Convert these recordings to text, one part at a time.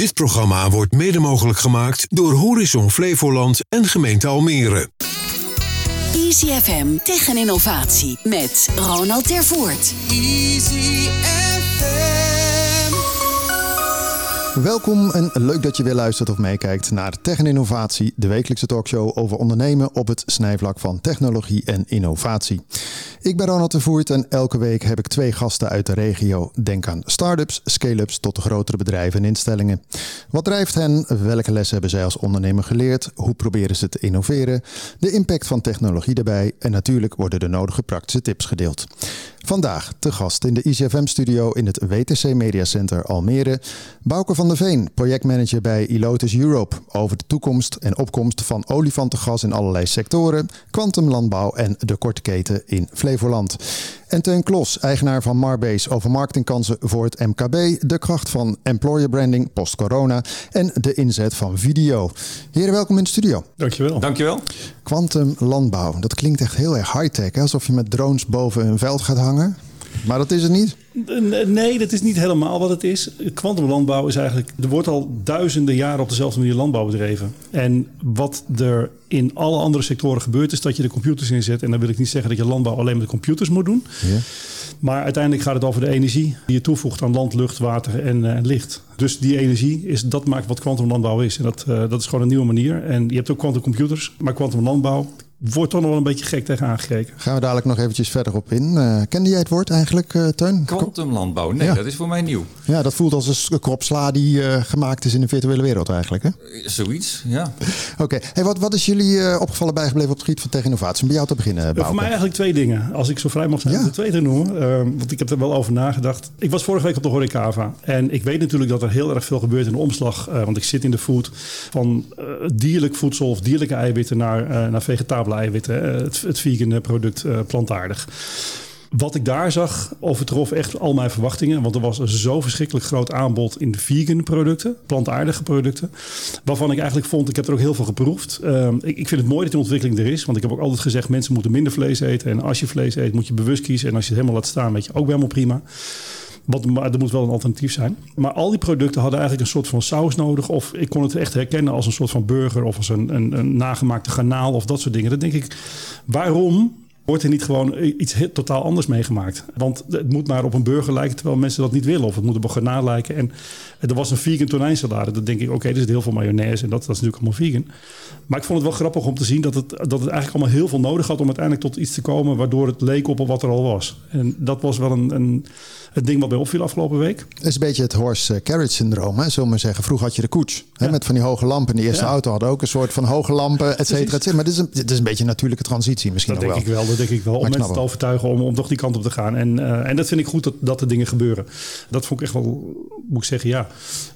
Dit programma wordt mede mogelijk gemaakt door Horizon Flevoland en gemeente Almere. Easy FM tegen innovatie met Ronald Tervoort. Easy FM. Welkom en leuk dat je weer luistert of meekijkt naar Tech en Innovatie, de wekelijkse talkshow over ondernemen op het snijvlak van technologie en innovatie. Ik ben Ronald de Voert en elke week heb ik twee gasten uit de regio. Denk aan start-ups, scale-ups tot grotere bedrijven en instellingen. Wat drijft hen? Welke lessen hebben zij als ondernemer geleerd? Hoe proberen ze te innoveren? De impact van technologie daarbij en natuurlijk worden de nodige praktische tips gedeeld. Vandaag te gast in de ICFM-studio in het WTC Media Center Almere. Bouke van der Veen, projectmanager bij Ilotus Europe. Over de toekomst en opkomst van olifantengas in allerlei sectoren, kwantumlandbouw en de korte keten in Flevoland. En Teun Klos, eigenaar van Marbase over marketingkansen voor het MKB, de kracht van employer branding post-corona en de inzet van video. Heren, welkom in de studio. Dankjewel. Dankjewel. Quantum landbouw, dat klinkt echt heel erg high-tech, alsof je met drones boven een veld gaat hangen. Maar dat is het niet. Nee, dat is niet helemaal wat het is. Kwantumlandbouw is eigenlijk... Er wordt al duizenden jaren op dezelfde manier landbouw bedreven. En wat er in alle andere sectoren gebeurt... is dat je de computers inzet. En dan wil ik niet zeggen dat je landbouw alleen met de computers moet doen. Ja. Maar uiteindelijk gaat het over de energie die je toevoegt aan land, lucht, water en, uh, licht. Dus die energie, is, dat maakt wat kwantumlandbouw is. En dat, uh, dat is gewoon een nieuwe manier. En je hebt ook kwantumcomputers, maar kwantumlandbouw wordt toch nog wel een beetje gek tegen aangekeken. Gaan we dadelijk nog eventjes verder op in. Uh, kende jij het woord eigenlijk, uh, Teun? Kwantumlandbouw, nee, ja. dat is voor mij nieuw. Ja, dat voelt als een krop sla die uh, gemaakt is in de virtuele wereld eigenlijk, hè? Zoiets, ja. Oké, okay. hey, wat, wat is jullie opgevallen bijgebleven op het gebied van tech-innovatie? Om bij jou te beginnen, Bouke. Voor mij eigenlijk twee dingen, als ik zo vrij mag zijn ja. de twee te noemen. want ik heb er wel over nagedacht. Ik was vorige week op de Horecava. En ik weet natuurlijk dat er heel erg veel gebeurt in de omslag. want ik zit in de food van dierlijk voedsel of dierlijke eiwitten naar, naar eiwitten het, het vegan product uh, plantaardig. Wat ik daar zag, overtrof echt al mijn verwachtingen. Want er was zo verschrikkelijk groot aanbod in vegan producten, plantaardige producten. Waarvan ik eigenlijk vond, ik heb er ook heel veel geproefd. Uh, ik, ik, vind het mooi dat die ontwikkeling er is. Want ik heb ook altijd gezegd, mensen moeten minder vlees eten. En als je vlees eet, moet je bewust kiezen. En als je het helemaal laat staan, weet je ook helemaal prima. Maar er moet wel een alternatief zijn. Maar al die producten hadden eigenlijk een soort van saus nodig. Of ik kon het echt herkennen als een soort van burger. Of als een, een, een nagemaakte garnaal of dat soort dingen. Dan denk ik, waarom wordt er niet gewoon iets totaal anders meegemaakt? Want het moet maar op een burger lijken terwijl mensen dat niet willen. Of het moet op een garnaal lijken. En er was een vegan tonijnsalade. Dan denk ik, oké, okay, er zit heel veel mayonaise en dat, dat is natuurlijk allemaal vegan. Maar ik vond het wel grappig om te zien dat het, dat het eigenlijk allemaal heel veel nodig had om uiteindelijk tot iets te komen waardoor het leek op wat er al was. En dat was wel een, een het ding wat bij opviel afgelopen week. Het is een beetje het horse carriage syndroom, hè, zullen we maar zeggen. Vroeger had je de koets hè, ja. met van die hoge lampen. De eerste ja. auto had ook een soort van hoge lampen, et cetera. Et cetera. Maar dit is, een, dit is een beetje een natuurlijke transitie misschien dat denk wel. Ik wel. Dat denk ik wel. Om mensen te overtuigen om, om toch die kant op te gaan. En, uh, en dat vind ik goed dat, dat de dingen gebeuren. Dat vond ik echt wel, moet ik zeggen, ja.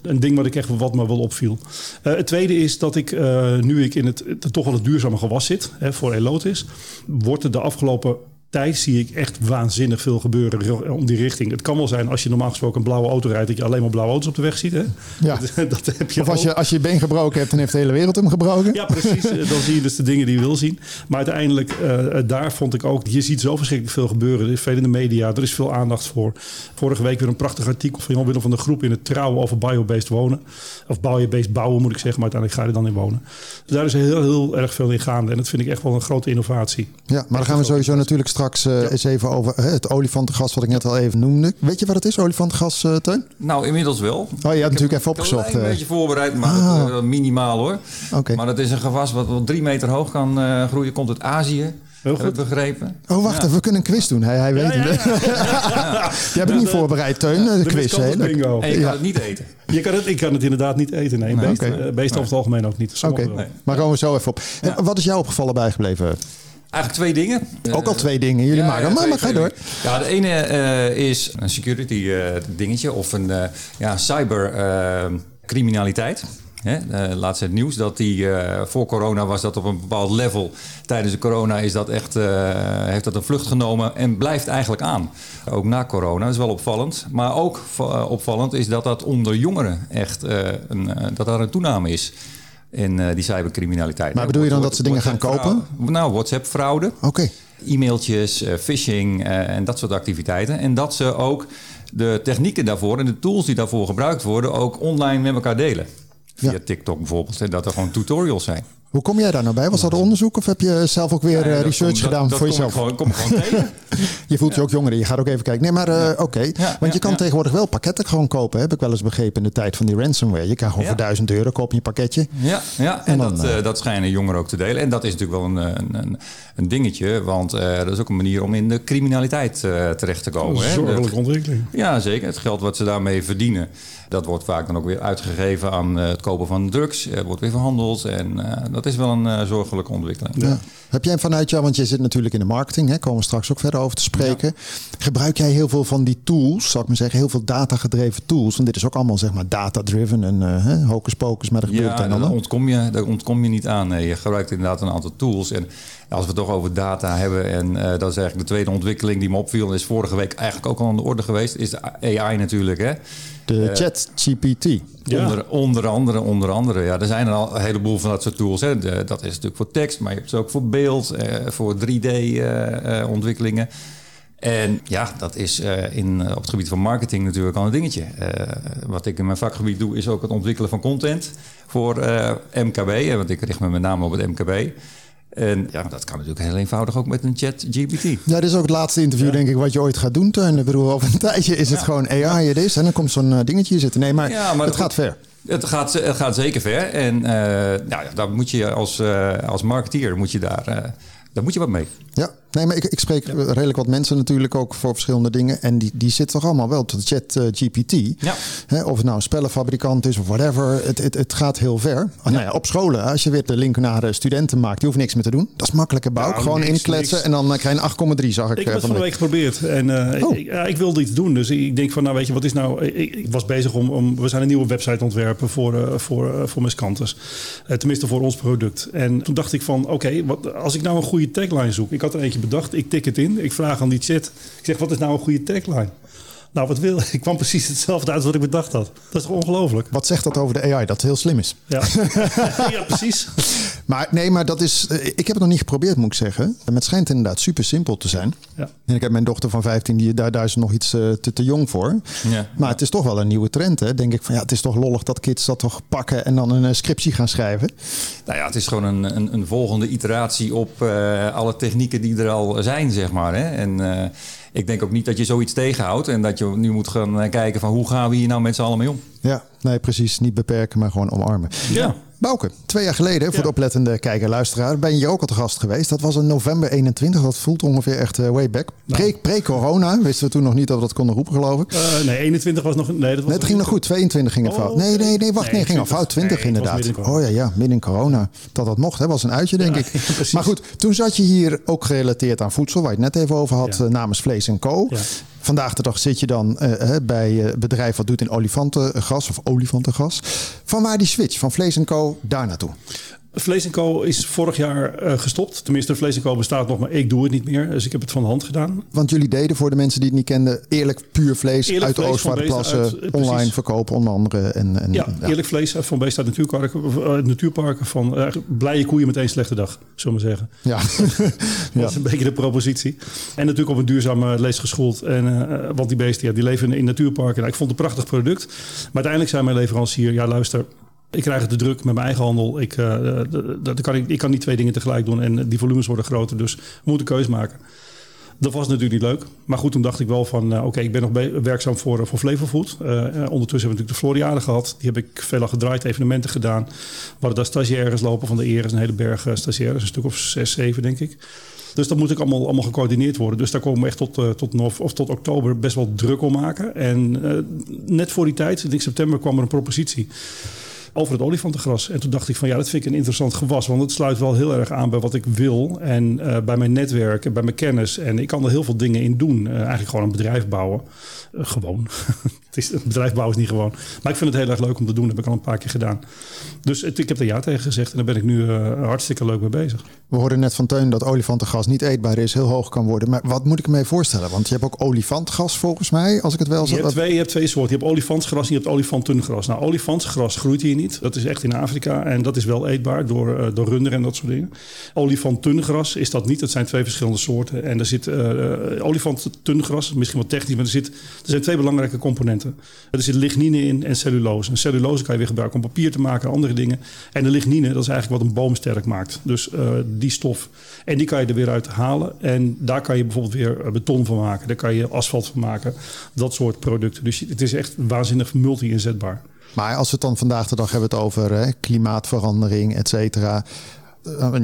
Een ding wat ik echt wat me wel opviel. Uh, het tweede is dat ik, uh, nu ik in het, het toch wel het duurzame gewas zit, hè, voor Elotis, wordt er de afgelopen tijd zie ik echt waanzinnig veel gebeuren om die richting. Het kan wel zijn als je normaal gesproken een blauwe auto rijdt, dat je alleen maar blauwe auto's op de weg ziet. Hè? Ja. Dat, dat heb je of als je, als je been gebroken hebt, dan heeft de hele wereld hem gebroken. Ja, precies. dan zie je dus de dingen die je wil zien. Maar uiteindelijk, uh, daar vond ik ook, je ziet zo verschrikkelijk veel gebeuren. Er is veel in de media, er is veel aandacht voor. Vorige week weer een prachtig artikel van Jan Willem van de Groep in het Trouw over biobased wonen. Of biobased bouwen moet ik zeggen, maar uiteindelijk ga je er dan in wonen. Dus daar is heel, heel erg veel in gaande. En dat vind ik echt wel een grote innovatie. Ja, maar dan gaan we sowieso natuurlijk straks uh, ja. eens even over hè, het olifantengas wat ik net al even noemde. Weet je wat het is, olifantengas, uh, Teun? Nou, inmiddels wel. Oh, je had ik natuurlijk even opgezocht. Een uh... beetje voorbereid, maar ah. uh, minimaal hoor. Okay. Maar dat is een gewas wat wel drie meter hoog kan uh, groeien. Komt uit Azië. Heel goed. begrepen. Oh, wacht ja. even. We kunnen een quiz doen. Hij, hij weet Ja, ja, het. Ja. Je hebt het niet voorbereid, Teun, de, De quiz. hè? bingo. En je kan Ja. het niet eten. Je kan het, ik kan het inderdaad niet eten. Nee, Nee, beest, oké. eh, beest over het algemeen ook niet. Oké. Nee. maar komen we zo even op. Ja. En Wat is jou opgevallen bijgebleven? Eigenlijk twee dingen. Ook al twee dingen. Jullie Ja, maken. ja, maar, maar ga door. Ja, de ene eh, is een security eh, dingetje of een eh, ja, cyber eh, criminaliteit. Hè? Laatst het nieuws dat die voor corona was dat op een bepaald level. Tijdens de corona is dat echt, heeft dat een vlucht genomen en blijft eigenlijk aan. Ook na corona, dat is wel opvallend. Maar ook opvallend is dat dat onder jongeren echt een, dat daar een toename is. In eh, die cybercriminaliteit. Maar bedoel je dan dat ze dingen gaan WhatsApp fraude- Nou, WhatsApp-fraude Oké. e-mailtjes, eh, phishing eh, en dat soort activiteiten. En dat ze ook de technieken daarvoor en de tools die daarvoor gebruikt worden ook online met elkaar delen. Via Ja. TikTok bijvoorbeeld. En dat er gewoon tutorials zijn. Hoe kom jij daar nou bij? Was dat onderzoek of heb je zelf ook weer Ja, eh, dat research kom- gedaan dat, dat voor kom jezelf? Ik gewoon, kom gewoon tegen. Je voelt je ook jonger, je gaat ook even kijken. Nee, maar eh, oké. Ja, Want je kan ja. tegenwoordig wel pakketten gewoon kopen. Heb ik wel eens begrepen in de tijd van die ransomware. Je kan gewoon Ja. voor 1000 euro koop je een pakketje. Ja, ja en, En dan, dat, eh, dat schijnen jongeren ook te delen. En dat is natuurlijk wel een, een, een, een dingetje. Want eh, dat is ook een manier om in de criminaliteit terecht te komen. Een hè. zorgelijke ontwikkeling. Ja, zeker. Het geld wat ze daarmee verdienen, dat wordt vaak dan ook weer uitgegeven aan eh, het kopen van drugs. Er wordt weer verhandeld. En eh, dat is wel een eh, zorgelijke ontwikkeling. Ja. Heb jij vanuit jou, want je zit natuurlijk in de marketing, hè, komen we straks ook verder over te spreken. Gebruik jij heel veel van die tools, zal ik maar zeggen, heel veel data-gedreven tools? Want dit is ook allemaal zeg maar data-driven en eh, hè, hocus pocus, maar er gebeurt Ja, en daar ander. ontkom, je, daar ontkom je niet aan. Nee, je gebruikt inderdaad een aantal tools. En als we het toch over data hebben, en eh, dat is eigenlijk de tweede ontwikkeling die me opviel, is vorige week eigenlijk ook al aan de orde geweest, is de AI natuurlijk. Hè? De eh, chat GPT. Ja. Onder, onder andere, onder andere. Ja, er zijn er al een heleboel van dat soort tools. Hè. De- dat is natuurlijk voor tekst, maar je hebt ze ook voor beeld, eh, voor 3D-ontwikkelingen. en ja, dat is eh, in, op het gebied van marketing natuurlijk al een dingetje. Eh, wat ik in mijn vakgebied doe, is ook het ontwikkelen van content voor eh, MKB. eh, Want ik richt me met name op het MKB. En ja, dat kan natuurlijk heel eenvoudig ook met een chat GPT. Ja, dit is ook het laatste interview, denk ik, wat je ooit gaat doen, Teun. Ik bedoel, over een tijdje is het gewoon AI het is. En dan komt zo'n eh, dingetje zitten. Nee, maar, Ja, maar het gaat ver. Het gaat, het gaat zeker ver. En eh, nou ja, daar moet je als, eh, als marketeer moet je daar, eh, daar moet je wat mee. Ja, nee, maar ik, ik spreek redelijk wat mensen natuurlijk ook voor verschillende dingen. En die, die zitten toch allemaal wel op de chat eh, GPT. Ja. Hè, of het nou een spellenfabrikant is of whatever. Het, het, het gaat heel ver. Oh, nou ja, op scholen, als je weer de link naar eh, studenten maakt, die hoeft niks meer te doen. Dat is makkelijke bouw. Nou, Gewoon niks, inkletsen niks. en dan eh, krijg je een 8,3 zag ik. Ik heb het van de week geprobeerd en Oh. ik, wilde iets doen. Dus ik denk van, nou weet je, wat is nou... Ik, ik was bezig om, om... We zijn een nieuwe website ontwerpen voor, eh voor, voor Miscantus. Tenminste voor ons product. En toen dacht ik van, oké, wat als ik nou een goede tagline zoek. Ik had er eentje bedacht, ik tik het in. Ik vraag aan die chat. Ik zeg, wat is nou een goede tagline? Nou, wat wil ik? kwam precies hetzelfde uit wat ik bedacht had. Dat is toch ongelooflijk? Wat zegt dat over de AI? Dat het heel slim is. Ja, ja precies. Maar nee, maar dat is. eh, Ik heb het nog niet geprobeerd, moet ik zeggen. Maar het schijnt inderdaad super simpel te zijn. Ja. En ik heb mijn dochter van 15, die, daar, daar is nog iets eh, te, te jong voor. Ja. Maar het is toch wel een nieuwe trend. Hè? Denk ik van ja, het is toch lollig dat kids dat toch pakken en dan een eh, scriptie gaan schrijven. Nou ja, het is gewoon een, een, een volgende iteratie op alle technieken die er al zijn, zeg maar. Hè? En ik denk ook niet dat je zoiets tegenhoudt en dat je nu moet gaan kijken van hoe gaan we hier nou met z'n allen mee om. Ja, nee, precies. Niet beperken, maar gewoon omarmen. Ja. Bouke, twee jaar geleden, voor Ja. de oplettende kijker en luisteraar, ben je ook al te gast geweest. Dat was in november 21. Dat voelt ongeveer echt eh, way back. Pre- Pre-corona wisten we toen nog niet dat we dat konden roepen, geloof ik. Eh, nee, 21 was nog... Nee, dat was Nee, het ging nog goed. 22 ging het Oh, fout. Nee, nee, nee, wacht. Nee, nee, ging al 20. fout. 20 Nee, het was inderdaad. in Oh ja, ja, midden in corona. Dat dat mocht, hè, was een uitje, denk Ja, ik. ja, maar goed, toen zat je hier ook gerelateerd aan voedsel, waar je het net even over had, eh, namens Vlees Co. Vandaag de dag zit je dan eh, eh, bij eh, het bedrijf wat doet in olifantengas of olifantengas. Van waar die switch van Vlees Co daar naartoe? Vlees Co is vorig jaar eh, gestopt. Tenminste, Vlees Co bestaat nog, maar ik doe het niet meer. Dus ik heb het van de hand gedaan. Want jullie deden voor de mensen die het niet kenden, eerlijk puur vlees Eerlijk uit de eh, precies. online verkopen onder andere. En, en, Ja, eerlijk vlees uit van Beest uit natuurparken, uh, natuurparken van eh, blije koeien met één slechte dag, zullen we maar zeggen. Ja. Dat ja. is een beetje de propositie. En natuurlijk op een duurzame lees geschoold. En, eh, want die beesten ja, die leven in, in natuurparken. Nou, ik vond het een prachtig product. Maar uiteindelijk zei mijn leverancier, ja luister... Ik krijg het te druk met mijn eigen handel. Ik, eh, d- dat kan ik, ik kan niet twee dingen tegelijk doen. En die volumes worden groter. Dus we moeten keuze maken. Dat was natuurlijk niet leuk. Maar goed, toen dacht ik wel van... eh, oké, ik ben nog werkzaam voor, eh, voor. Eh, eh, ondertussen hebben we natuurlijk de Floriade gehad. Die heb ik veel al gedraaid, evenementen gedaan. We hadden daar stagiaires lopen van de eer. is een hele berg eh, stagiaires. Een stuk of zes, zeven denk ik. Dus dat moet ik allemaal, allemaal gecoördineerd worden. Dus daar komen we echt tot, eh, tot, of tot oktober best wel druk om maken. En eh, net voor die tijd, denk september, kwam er een propositie over het olifantengras. En toen dacht ik van ja, dat vind ik een interessant gewas. Want het sluit wel heel erg aan bij wat ik wil. En eh, bij mijn netwerk en bij mijn kennis. En ik kan er heel veel dingen in doen. Eh, eigenlijk gewoon een bedrijf bouwen. Eh, gewoon. Het, is, het bedrijfsbouw is niet gewoon. Maar ik vind het heel erg leuk om te doen. Dat heb ik al een paar keer gedaan. Dus het, ik heb er ja tegen gezegd. En daar ben ik nu uh, hartstikke leuk mee bezig. We hoorden net van Teun dat olifantengas niet eetbaar is, heel hoog kan worden. Maar wat moet ik ermee voorstellen? Want je hebt ook olifantgas volgens mij, als ik het wel. Je hebt twee, je hebt twee soorten. Je hebt olifantsgras en je hebt olifantengras. Nou, olifantsgras groeit hier niet. Dat is echt in Afrika. En dat is wel eetbaar door, uh, door runderen en dat soort dingen. Olifantengras is dat niet. Dat zijn twee verschillende soorten. En er zit uh, olifantengras, misschien wat technisch, maar er, zit, er zijn twee belangrijke componenten. Er zit lignine in en cellulose. En cellulose kan je weer gebruiken om papier te maken en andere dingen. En de lignine, dat is eigenlijk wat een boom sterk maakt. Dus uh, die stof. En die kan je er weer uit halen. En daar kan je bijvoorbeeld weer beton van maken. Daar kan je asfalt van maken. Dat soort producten. Dus het is echt waanzinnig multi-inzetbaar. Maar als we het dan vandaag de dag hebben het over hè, klimaatverandering, et cetera.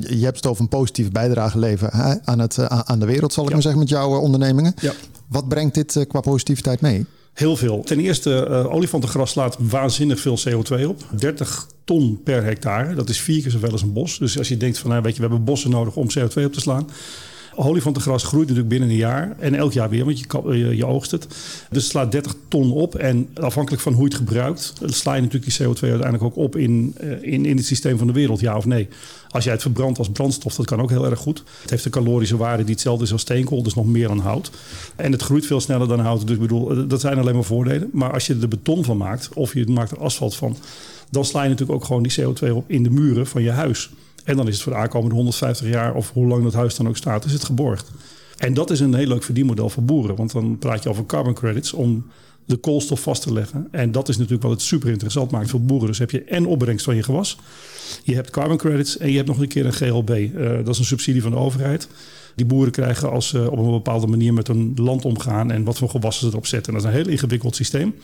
Je hebt het over een positieve bijdrage leveren aan, het, aan de wereld, zal ik ja. maar zeggen, met jouw ondernemingen. Ja. Wat brengt dit qua positiviteit mee? Heel veel. Ten eerste, uh, olifantengras slaat waanzinnig veel CO2 op. 30 ton per hectare. Dat is vier keer zoveel als een bos. Dus als je denkt van, nou, weet je, we hebben bossen nodig om CO2 op te slaan. Olifantengras groeit natuurlijk binnen een jaar. En elk jaar weer, want je, je, je oogst het. Dus het slaat 30 ton op. En afhankelijk van hoe je het gebruikt, sla je natuurlijk die CO2 uiteindelijk ook op in, in, in het systeem van de wereld, ja of nee. Als jij het verbrandt als brandstof, dat kan ook heel erg goed. Het heeft een calorische waarde die hetzelfde is als steenkool, dus nog meer dan hout. En het groeit veel sneller dan hout. Dus ik bedoel, dat zijn alleen maar voordelen. Maar als je er beton van maakt, of je maakt er asfalt van, dan sla je natuurlijk ook gewoon die CO2 op in de muren van je huis. En dan is het voor de aankomende 150 jaar, of hoe lang dat huis dan ook staat, is het geborgd. En dat is een heel leuk verdienmodel voor boeren. Want dan praat je over carbon credits om de koolstof vast te leggen. En dat is natuurlijk wat het super interessant maakt voor boeren. Dus heb je en opbrengst van je gewas. Je hebt carbon credits en je hebt nog een keer een GLB. Uh, dat is een subsidie van de overheid. Die boeren krijgen als ze op een bepaalde manier met hun land omgaan en wat voor gewassen ze erop zetten. dat is een heel ingewikkeld systeem.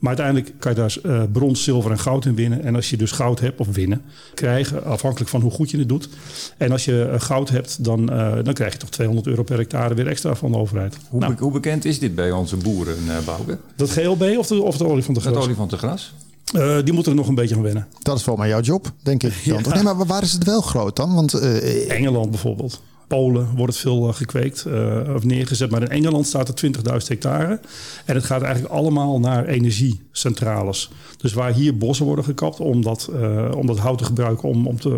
Maar uiteindelijk kan je daar uh, brons, zilver en goud in winnen. En als je dus goud hebt, of winnen, krijgen, afhankelijk van hoe goed je het doet. En als je uh, goud hebt, dan, uh, dan krijg je toch 200 euro per hectare weer extra van de overheid. Hoe, nou, be hoe bekend is dit bij onze boeren, Bouke? Dat GLB of de, of de olifantengras? Het olifantengras? Uh, die moeten er nog een beetje aan wennen. Dat is volgens mij jouw job, denk ik. Dan. Ja. Nee, maar waar is het wel groot dan? Want, uh, Engeland bijvoorbeeld. Polen wordt het veel uh, gekweekt of neergezet. Maar in Engeland staat er 20.000 hectare. En het gaat eigenlijk allemaal naar energiecentrales. Dus waar hier bossen worden gekapt om dat, om dat hout te gebruiken om, om, te,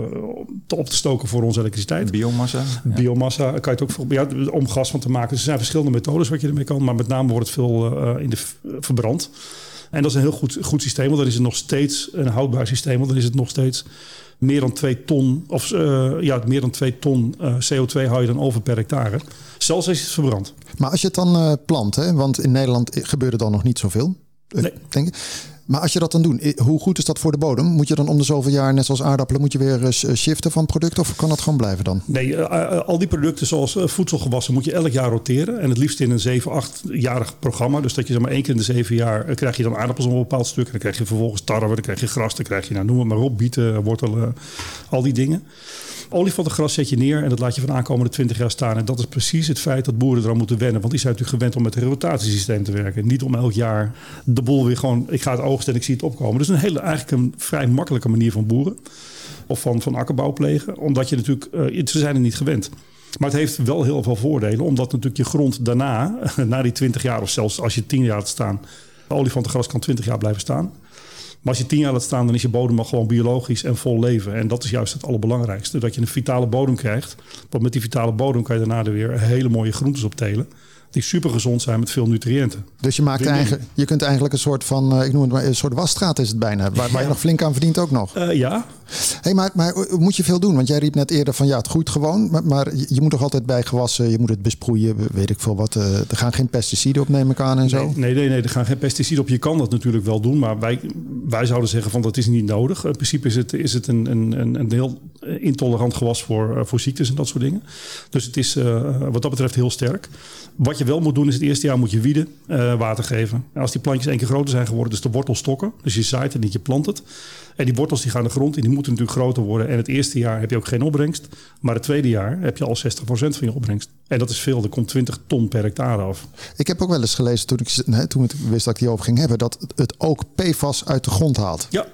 om te op te stoken voor onze elektriciteit. Biomassa. Ja. Biomassa kan je het ook voor, ja, om gas van te maken. Dus er zijn verschillende methodes wat je ermee kan. Maar met name wordt het veel in de verbrand. En dat is een heel goed, goed systeem, want dan is het nog steeds een houdbaar systeem. Want dan is het nog steeds meer dan 2 ton, of uh, ja, meer dan 2 ton uh, CO2 hou je dan over per hectare. Zelfs als je het verbrandt. Maar als je het dan uh, plant, hè, want in Nederland gebeurt er dan nog niet zoveel. Nee. Denk ik. Maar als je dat dan doet, hoe goed is dat voor de bodem? Moet je dan om de zoveel jaar, net zoals aardappelen, moet je weer shiften van product of kan dat gewoon blijven dan? Nee, uh, al die producten zoals voedselgewassen moet je elk jaar roteren. En het liefst in een 7, 8-jarig programma. Dus dat je maar één keer in de zeven jaar krijg je dan aardappels op een bepaald stuk. En dan krijg je vervolgens tarwe, dan krijg je gras, dan krijg je, nou, noem maar op, bieten, wortelen, al die dingen. Olifantengras zet je neer en dat laat je van aankomende 20 jaar staan. En dat is precies het feit dat boeren eraan moeten wennen. Want die zijn natuurlijk gewend om met een rotatiesysteem te werken. Niet om elk jaar de boel weer gewoon, ik ga het oogsten en ik zie het opkomen. Dus een hele, eigenlijk een vrij makkelijke manier van boeren. Of van, van akkerbouw plegen. Omdat je natuurlijk, uh, ze zijn er niet gewend. Maar het heeft wel heel veel voordelen. Omdat natuurlijk je grond daarna, na die 20 jaar of zelfs als je 10 jaar laat staan. Olifantengras kan 20 jaar blijven staan. Maar als je tien jaar laat staan, dan is je bodem al gewoon biologisch en vol leven. En dat is juist het allerbelangrijkste. Dat je een vitale bodem krijgt. Want met die vitale bodem kan je daarna er weer hele mooie groentes op telen die super gezond zijn met veel nutriënten. Dus je, maakt eigenlijk, je kunt eigenlijk een soort van, uh, ik noem het maar, een soort wasstraat is het bijna, waar, waar je nog flink aan verdient ook nog. Uh, ja. Hey, maar, maar moet je veel doen? Want jij riep net eerder van ja, het groeit gewoon, maar, maar je moet toch altijd bij gewassen, je moet het besproeien, weet ik veel wat. Uh, er gaan geen pesticiden op, neem ik aan en zo. Nee, nee, nee, er gaan geen pesticiden op. Je kan dat natuurlijk wel doen, maar wij, wij zouden zeggen van dat is niet nodig. In principe is het, is het een, een, een heel intolerant gewas voor, voor ziektes en dat soort dingen. Dus het is wat dat betreft heel sterk. Wat je wel moet doen is het eerste jaar moet je wieden, water geven. En als die plantjes één keer groter zijn geworden, dus de wortels stokken. Dus je zaait het niet, je plant het. En die wortels die gaan de grond in, die moeten natuurlijk groter worden. En het eerste jaar heb je ook geen opbrengst. Maar het tweede jaar heb je al 60% van je opbrengst. En dat is veel, er komt 20 ton per hectare af. Ik heb ook wel eens gelezen toen ik, toen ik wist dat ik die over ging hebben, dat het ook PFAS uit de grond haalt. Ja,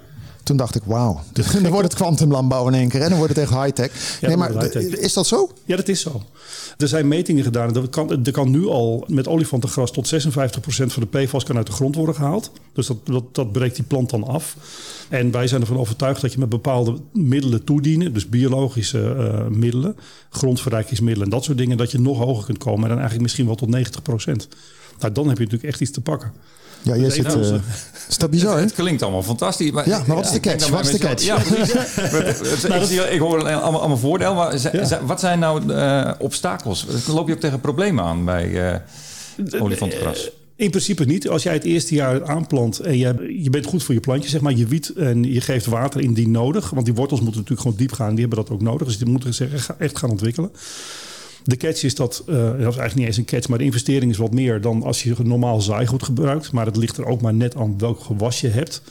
Toen dacht ik, wauw, dan wordt het kwantumlandbouw in één keer en dan wordt het echt high-tech. Ja, nee, maar is dat zo? Ja, dat is zo. Er zijn metingen gedaan. Er kan, er kan nu al met olifantengras tot 56% van de PFAS kan uit de grond worden gehaald. Dus dat, dat, dat breekt die plant dan af. En wij zijn ervan overtuigd dat je met bepaalde middelen toedienen, dus biologische eh, middelen, grondverrijkingsmiddelen en dat soort dingen, dat je nog hoger kunt komen. En dan eigenlijk misschien wel tot 90%. Nou, dan heb je natuurlijk echt iets te pakken. Ja, jij Dat zit... eh, is dat bizar, hè? Het klinkt allemaal fantastisch. Maar Ja, maar wat is de catch? Wat is de Ja, het- het- ik, hoor allemaal, allemaal voordeel, maar wat zijn nou eh, obstakels? Loop je ook tegen problemen aan bij eh olifantengras? In principe niet. Als jij het eerste jaar aanplant en je, je bent goed voor je plantje, zeg maar, je wiet en je geeft water indien nodig. Want die wortels moeten natuurlijk gewoon diep gaan. Die hebben dat ook nodig. Dus die moeten zich echt gaan ontwikkelen. De catch is dat, eh, dat is eigenlijk niet eens een catch, maar de investering is wat meer dan als je normaal zaaigoed gebruikt. Maar het ligt er ook maar net aan welk gewas je hebt.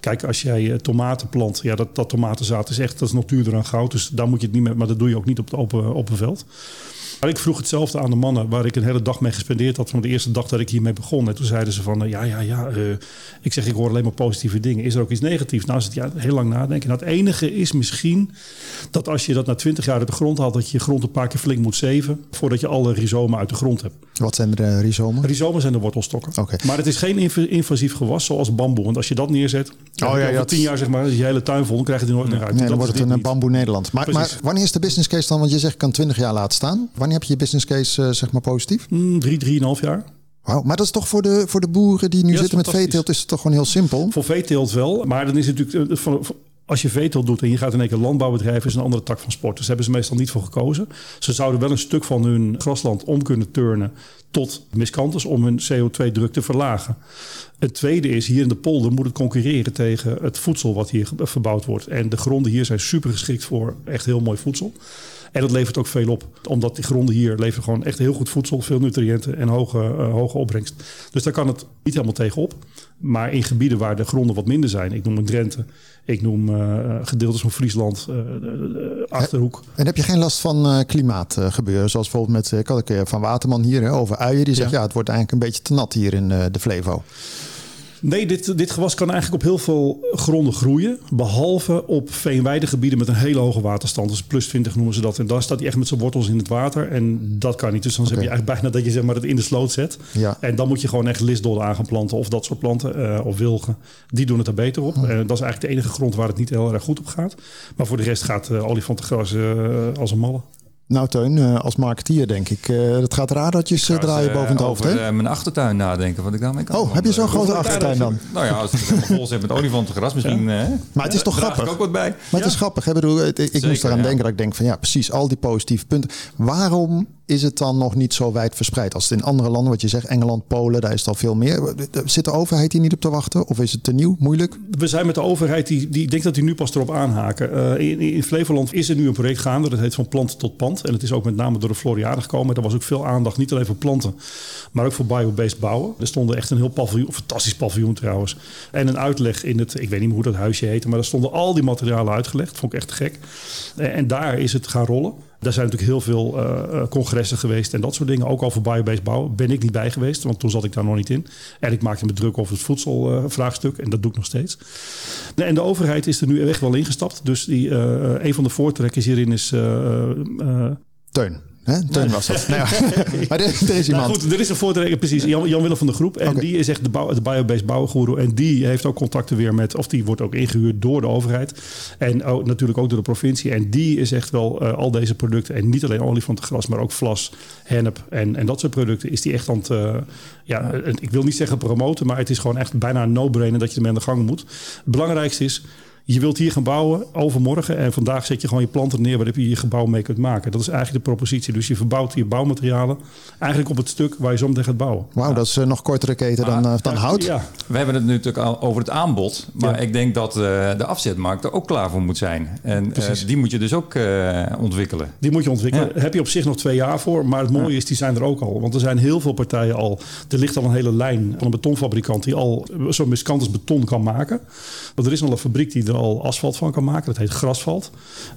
Kijk, als jij eh, tomaten plant, ja, dat, dat tomatenzaad is echt, dat is nog duurder dan goud. Dus daar moet je het niet mee, maar dat doe je ook niet op het open, veld. Ik vroeg hetzelfde aan de mannen waar ik een hele dag mee gespendeerd had van de eerste dag dat ik hiermee begon. En toen zeiden ze van, eh, ja, ja, ja. eh, ik zeg, ik hoor alleen maar positieve dingen. Is er ook iets negatiefs? Nou, is het ja, heel lang nadenken. Nou, het enige is misschien dat als je dat na 20 jaar uit de grond haalt, dat je je grond een paar keer flink moet zeven voordat je alle rhizomen uit de grond hebt. Wat zijn de eh, rhizomen? Rhizomen zijn de wortelstokken. Oké. Maar het is geen inv- invasief gewas zoals bamboe. Want als je dat neerzet, Oh ja, over tien jaar zeg maar, je hele tuin vol, dan krijg je die nooit meer uit. Nee, dan wordt het een bamboe Nederland. Maar, maar wanneer is de business case dan? Want je zegt, ik kan 20 jaar laten staan. Wanneer heb je je business case eh, zeg maar positief? Hmm, drie, drieënhalf jaar. Wauw, maar dat is toch voor de, voor de boeren die nu Ja, zitten met veeteelt, is het toch gewoon heel simpel? Voor veeteelt wel, maar dan is het natuurlijk... eh, van- Als je veeteelt doet en je gaat in één keer landbouwbedrijf... is een andere tak van sport. Dus daar hebben ze meestal niet voor gekozen. Ze zouden wel een stuk van hun grasland om kunnen turnen... tot miskantes om hun CO2-druk te verlagen. Het tweede is, hier in de polder moet het concurreren tegen het voedsel... wat hier verbouwd wordt. En de gronden hier zijn super geschikt voor echt heel mooi voedsel. En dat levert ook veel op. Omdat die gronden hier leveren gewoon echt heel goed voedsel, veel nutriënten en hoge, eh, hoge opbrengst. Dus daar kan het niet helemaal tegenop. Maar in gebieden waar de gronden wat minder zijn, ik noem een Drenthe, ik noem eh, gedeeltes van Friesland, eh, Achterhoek. En heb je geen last van klimaatgebeuren? Zoals bijvoorbeeld met, ik had een keer van Waterman hier hè, over uien. Die zegt, ja. Ja. het wordt eigenlijk een beetje te nat hier in de Flevo. Nee, dit, dit gewas kan eigenlijk op heel veel gronden groeien. Behalve op veenweidegebieden met een hele hoge waterstand. Dus plus 20 noemen ze dat. En daar staat hij echt met zijn wortels in het water. En dat kan niet. Dus dan heb je eigenlijk bijna dat je zeg maar, het in de sloot zet. Ja. En dan moet je gewoon echt listdodden aan gaan planten. Of dat soort planten. eh, of wilgen. Die doen het er beter op. En dat is eigenlijk de enige grond waar het niet heel erg goed op gaat. Maar voor de rest gaat eh olifantengras eh, als een malle. Nou Teun, eh, als marketeer denk ik, eh het gaat radertjes draaien boven het hoofd. Over Hè? eh, mijn achtertuin nadenken, wat ik daarmee kan. Oh, heb je zo'n grote achtertuin dan? Nou ja, als het vol zit met olifantengras, misschien. Maar het is toch draag ik grappig? ook wat bij. Maar het is grappig. Hè? Bedoel, ik moest eraan denken dat ik denk van ja, precies, al die positieve punten. Waarom is het dan nog niet zo wijd verspreid? Als het in andere landen, wat je zegt, Engeland, Polen, daar is het al veel meer. Zit de overheid hier niet op te wachten? Of is het te nieuw, moeilijk? We zijn met de overheid, die, die ik denk dat die nu pas erop aanhaken. Eh, in, in Flevoland is er nu een project gaande, dat heet van plant tot pand. En het is ook met name door de Floriade gekomen. Er was ook veel aandacht, niet alleen voor planten, maar ook voor biobased bouwen. Er stond echt een heel paviljoen, fantastisch paviljoen trouwens. En een uitleg in het, ik weet niet meer hoe dat huisje heette, maar daar stonden al die materialen uitgelegd. Vond ik echt gek. Eh, en daar is het gaan rollen. Daar zijn natuurlijk heel veel eh, eh, congressen geweest en dat soort dingen. Ook voor biobased bouwen. Ben ik niet bij geweest, want toen zat ik daar nog niet in. En ik maakte me druk over het voedselvraagstuk. en dat doe ik nog steeds. En de overheid is er nu echt wel ingestapt. Dus die, eh, een van de voortrekkers hierin is... Teun. Hè? Teun was dat. Nou ja. maar er, er is nou iemand. goed, er is een voortrekker, precies. Jan, Jan Willem van de Groep. En die is echt de, bouw, de biobased bouwgoeroe. En die heeft ook contacten weer met... Of die wordt ook ingehuurd door de overheid. En ook, natuurlijk ook door de provincie. En die is echt wel eh, al deze producten... En niet alleen olifantengras, maar ook vlas, hennep en, en dat soort producten... Is die echt aan het... eh, ja, ik wil niet zeggen promoten... Maar het is gewoon echt bijna een no-brainer dat je ermee aan de gang moet. Het belangrijkste is... Je wilt hier gaan bouwen overmorgen en vandaag zet je gewoon je planten neer waar je je gebouw mee kunt maken. Dat is eigenlijk de propositie. Dus je verbouwt je bouwmaterialen eigenlijk op het stuk waar je zo meteen gaat bouwen. Wauw, dat is eh, nog kortere keten dan, eh, dan hout. Ja, We hebben het nu natuurlijk al over het aanbod. Maar Ja. ik denk dat eh, de afzetmarkt er ook klaar voor moet zijn. En eh, Precies. die moet je dus ook eh, ontwikkelen. die moet je ontwikkelen. Heb je op zich nog twee jaar voor. Maar het mooie is, die zijn er ook al. Want er zijn heel veel partijen al. Er ligt al een hele lijn van een betonfabrikant die al zo'n miskantes beton kan maken. Want er is al een fabriek die er al asfalt van kan maken. Dat heet grasvalt.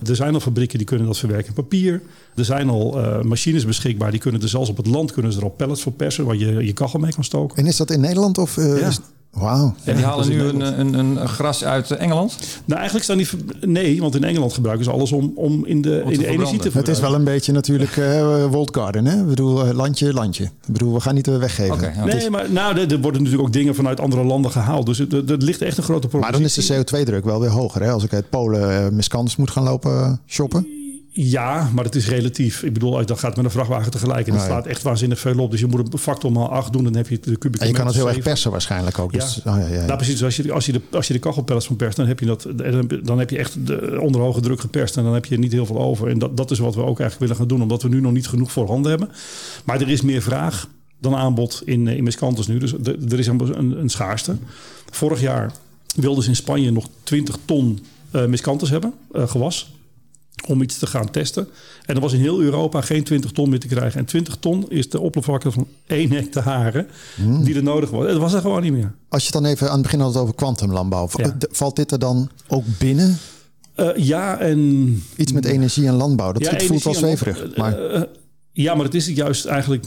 Er zijn al fabrieken die kunnen dat verwerken in papier. Er zijn al eh, machines beschikbaar. Die kunnen er zelfs op het land kunnen ze er al pellets voor persen. Waar je je kachel mee kan stoken. En is dat in Nederland of eh, Ja. Wauw. En die Ja, halen dat nu een, een, een gras uit Engeland. Nou, eigenlijk staan die... Nee, want in Engeland gebruiken ze alles om, om in de, Om in te de energie te. Het is wel een beetje natuurlijk eh World Garden, hè? Ik bedoel, eh, landje, landje. Ik bedoel, we gaan niet eh, weggeven. Ja. Nee, maar nou, er, er worden natuurlijk ook dingen vanuit andere landen gehaald. Dus het- er ligt echt een grote Maar dan is de CO2-druk wel weer hoger, hè? Als ik uit Polen eh miskans moet gaan lopen eh, shoppen. Ja, maar het is relatief. Ik bedoel, dat gaat met een vrachtwagen tegelijk. En dat ja. slaat echt waanzinnig veel op. Dus je moet een factor maal 8 doen. Dan heb je de kubieke En je kan het heel erg persen waarschijnlijk ook. Dus, Ja. oh, ja, ja, ja. Nou, precies. Dus als je, als je, de, als je de kachelpellets van perst, dan heb je, dat, dan heb je echt de onder hoge druk geperst. En dan heb je niet heel veel over. En dat, dat is wat we ook eigenlijk willen gaan doen. Omdat we nu nog niet genoeg voorhanden hebben. Maar er is meer vraag dan aanbod in, eh, in nu. Dus de- er is een, een, schaarste. Vorig jaar wilden ze in Spanje nog 20 ton Miscanthus hebben, eh, gewas om iets te gaan testen. En er was in heel Europa geen 20 ton meer te krijgen. En 20 ton is de oppervlakte van één hectare die er nodig was. Het was er gewoon niet meer. Als je het dan even aan het begin had het over kwantumlandbouw. Ja. d- Valt dit er dan ook binnen? Eh, ja, en... Iets met energie en landbouw. Dat Ja, het voelt wel zweverig. Maar eh, eh, ja, maar het is juist eigenlijk...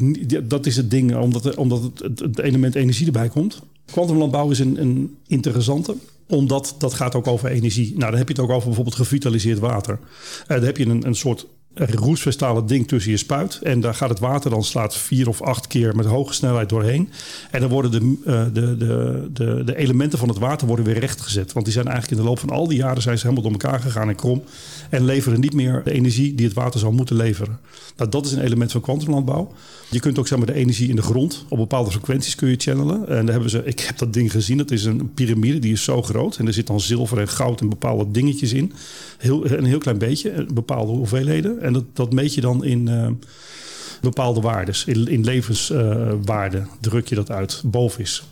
Dat is het ding, omdat, omdat het, het, het element energie erbij komt. Kwantumlandbouw is een, een interessante omdat dat gaat ook over energie. Nou, dan heb je het ook over bijvoorbeeld gevitaliseerd water. Eh, dan heb je een, een soort roestvestalen ding tussen je spuit. En daar gaat het water dan slaat vier of acht keer met hoge snelheid doorheen. En dan worden de, eh, de, de, de, de elementen van het water worden weer rechtgezet. Want die zijn eigenlijk in de loop van al die jaren zijn ze helemaal door elkaar gegaan en krom. En leveren niet meer de energie die het water zou moeten leveren. Nou, dat is een element van kwantumlandbouw. Je kunt ook zeg maar, de energie in de grond op bepaalde frequenties kun je channelen. En daar hebben ze, ik heb dat ding gezien. Dat is een piramide, die is zo groot. En er zit dan zilver en goud en bepaalde dingetjes in. Heel, een heel klein beetje, eh, bepaalde hoeveelheden. En dat, dat meet je dan in eh, bepaalde waardes. In, in levenswaarden druk je dat uit. Boven is.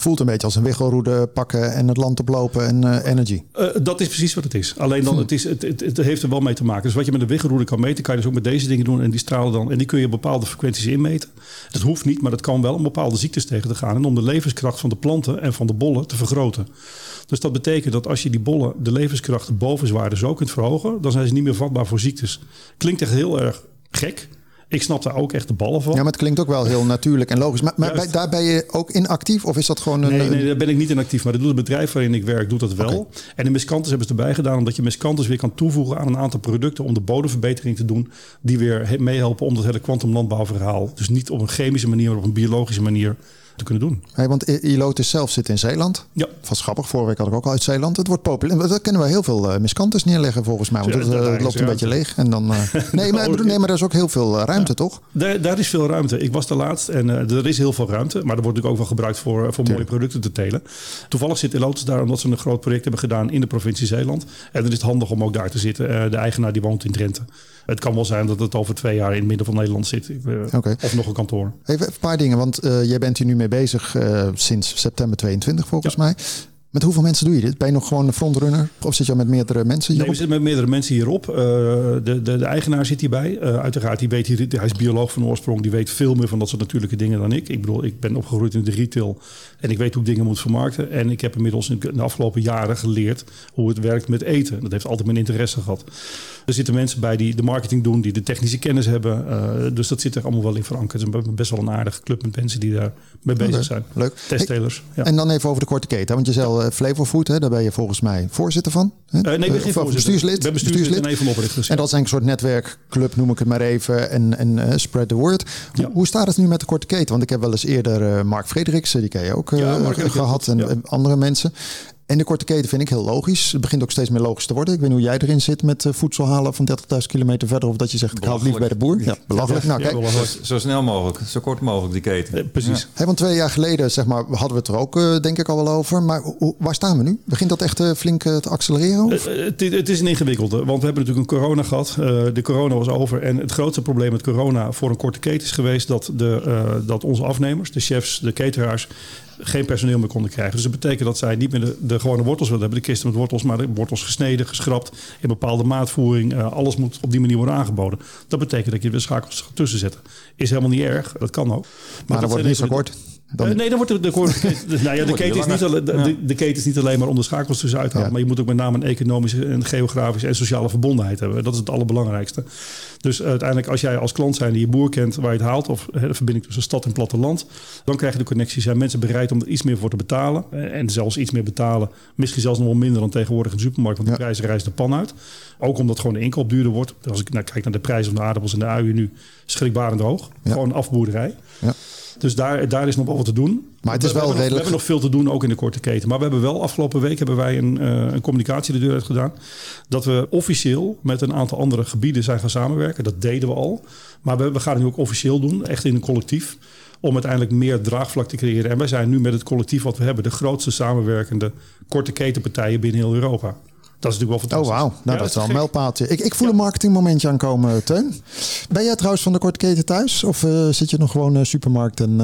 Voelt een beetje als een wiggelroede pakken en het land oplopen en eh, energy. Eh, dat is precies wat het is. Alleen Hm. dan, het, is, het, het, het heeft er wel mee te maken. Dus wat je met een wiggelroede kan meten, kan je dus ook met deze dingen doen. En die stralen dan. En die kun je op bepaalde frequenties inmeten. Dat hoeft niet, maar dat kan wel om bepaalde ziektes tegen te gaan. En om de levenskracht van de planten en van de bollen te vergroten. Dus dat betekent dat als je die bollen, de levenskracht, de bovenswaarde zo kunt verhogen, dan zijn ze niet meer vatbaar voor ziektes. Klinkt echt heel erg gek. Ik snap daar ook echt de ballen van. Ja, maar het klinkt ook wel heel natuurlijk en logisch. Maar, maar bij- daar ben je ook in actief of is dat gewoon een... Nee, nee, daar ben ik niet in actief. Maar dat doet het bedrijf waarin ik werk, doet dat wel. En de miskantes hebben ze erbij gedaan, omdat je miskantes weer kan toevoegen aan een aantal producten om de bodemverbetering te doen, die weer he- meehelpen om dat hele kwantumlandbouwverhaal, dus niet op een chemische manier, maar op een biologische manier te kunnen doen. Hey, want Ilotus zelf zit in Zeeland. Ja. Van grappig, vorige week had ik ook al uit Zeeland. Het wordt populair. Daar kunnen we heel veel miskantes neerleggen volgens mij. Want Ja, het eh, loopt een ruimte. beetje leeg. En dan, eh, nee, maar, bedoel, nee, maar er is ook heel veel ruimte, toch? Daar, daar is veel ruimte. Ik was de laatst en er is heel veel ruimte. Maar er wordt natuurlijk ook wel gebruikt voor, voor mooie producten te telen. Toevallig zit Elotus daar omdat ze een groot project hebben gedaan in de provincie Zeeland. En dan is het handig om ook daar te zitten. De eigenaar die woont in Drenthe. Het kan wel zijn dat het over twee jaar in het midden van Nederland zit. Eh. Of nog een kantoor. Even een paar dingen, want eh, jij bent hier nu mee bezig eh, sinds september 22 volgens mij. Met hoeveel mensen doe je dit? Ben je nog gewoon een frontrunner? Of zit je al met meerdere mensen Nee, hierop? we zitten met meerdere mensen hierop. Uh, de, de, de, eigenaar zit hierbij. Uh, uiteraard, die weet hier, hij is bioloog van oorsprong. Die weet veel meer van dat soort natuurlijke dingen dan ik. Ik bedoel, ik ben opgegroeid in de retail. En ik weet hoe ik dingen moet vermarkten. En ik heb inmiddels in de afgelopen jaren geleerd hoe het werkt met eten. Dat heeft altijd mijn interesse gehad. Er zitten mensen bij die de marketing doen, die de technische kennis hebben. Uh, dus dat zit er allemaal wel in verankerd. Het is best wel een aardige club met mensen die daar mee bezig okay, zijn. Leuk. Testtelers. Ja. En dan even over de korte keten. Want je zei uh, Flavor Food, hè, daar ben je volgens mij voorzitter van. Hè? Uh, nee, ik ben geen voorzitter. Bestuurslid. Ik ben bestuurslid, bestuurslid. en een van. En dat is een soort netwerkclub, noem ik het maar even. En, en spread the word. Ja. Hoe, hoe staat het nu met de korte keten? Want ik heb wel eens eerder Mark Frederiksen, die ken je ook, ja, gehad. En, en andere mensen. En de korte keten vind ik heel logisch. Het begint ook steeds meer logisch te worden. Ik weet niet hoe jij erin zit met uh, voedsel halen van 30.000 kilometer verder. Of dat je zegt, ik haal het liever bij de boer. Ja, belachelijk. Nou, kijk. Zo, zo, snel mogelijk. Zo kort mogelijk die keten. Ja, precies. Hey, want twee jaar geleden zeg maar, hadden we het er ook uh, denk ik al wel over. Maar waar staan we nu? Begint dat echt flink te accelereren? Het, het, het, is een ingewikkelde. Want we hebben natuurlijk een corona gehad. Uh, de corona was over. En het grootste probleem met corona voor een korte keten is geweest... dat, de, uh, dat onze afnemers, de chefs, de cateraars geen personeel meer konden krijgen. Dus dat betekent dat zij niet meer de, de gewone wortels willen hebben, de kisten met wortels, maar de wortels gesneden, geschrapt, in bepaalde maatvoering. Uh, alles moet op die manier worden aangeboden. Dat betekent dat je de schakels tussen zetten. Is helemaal niet erg, dat kan ook. Maar, maar dat wordt niet zo kort. Dan... Uh, nee, dan wordt de, de, de, nou ja, de, keten is niet alleen, de, Ja. de, de keten is niet alleen maar om de schakels tussenuit te halen. Ja. Maar je moet ook met name een economische, en geografische en sociale verbondenheid hebben. Dat is het allerbelangrijkste. Dus uiteindelijk als jij als klant zijn die je boer kent waar je het haalt. Of de verbinding tussen stad en platteland. Dan krijg je de connectie. Zijn mensen bereid om er iets meer voor te betalen. En zelfs iets meer betalen. Misschien zelfs nog wel minder dan tegenwoordig in de supermarkt. Want de Ja. prijzen reizen de pan uit. Ook omdat gewoon de inkoop duurder wordt. Als ik nou kijk naar de prijzen van de aardappels en de uien nu. Schrikbarend hoog. Ja. Gewoon afboerderij. Ja. Dus daar, daar is nog wel wat te doen. Maar het is we, wel we nog, we redelijk- hebben nog veel te doen, ook in de korte keten. Maar we hebben wel afgelopen week hebben wij een, eh, een communicatie de deur uit gedaan. Dat we officieel met een aantal andere gebieden zijn gaan samenwerken. Dat deden we al. Maar we, we gaan het nu ook officieel doen, echt in een collectief. Om uiteindelijk meer draagvlak te creëren. En wij zijn nu met het collectief wat we hebben, de grootste samenwerkende korte ketenpartijen binnen heel Europa. Dat is natuurlijk wel Oh, fantastisch. wauw. Nou, Ja, dat is wel een mijlpaaltje. Ik, ik voel een marketingmomentje aankomen, Teun. Ben jij trouwens van de korte keten thuis? Of eh, zit je nog gewoon eh, supermarkt en...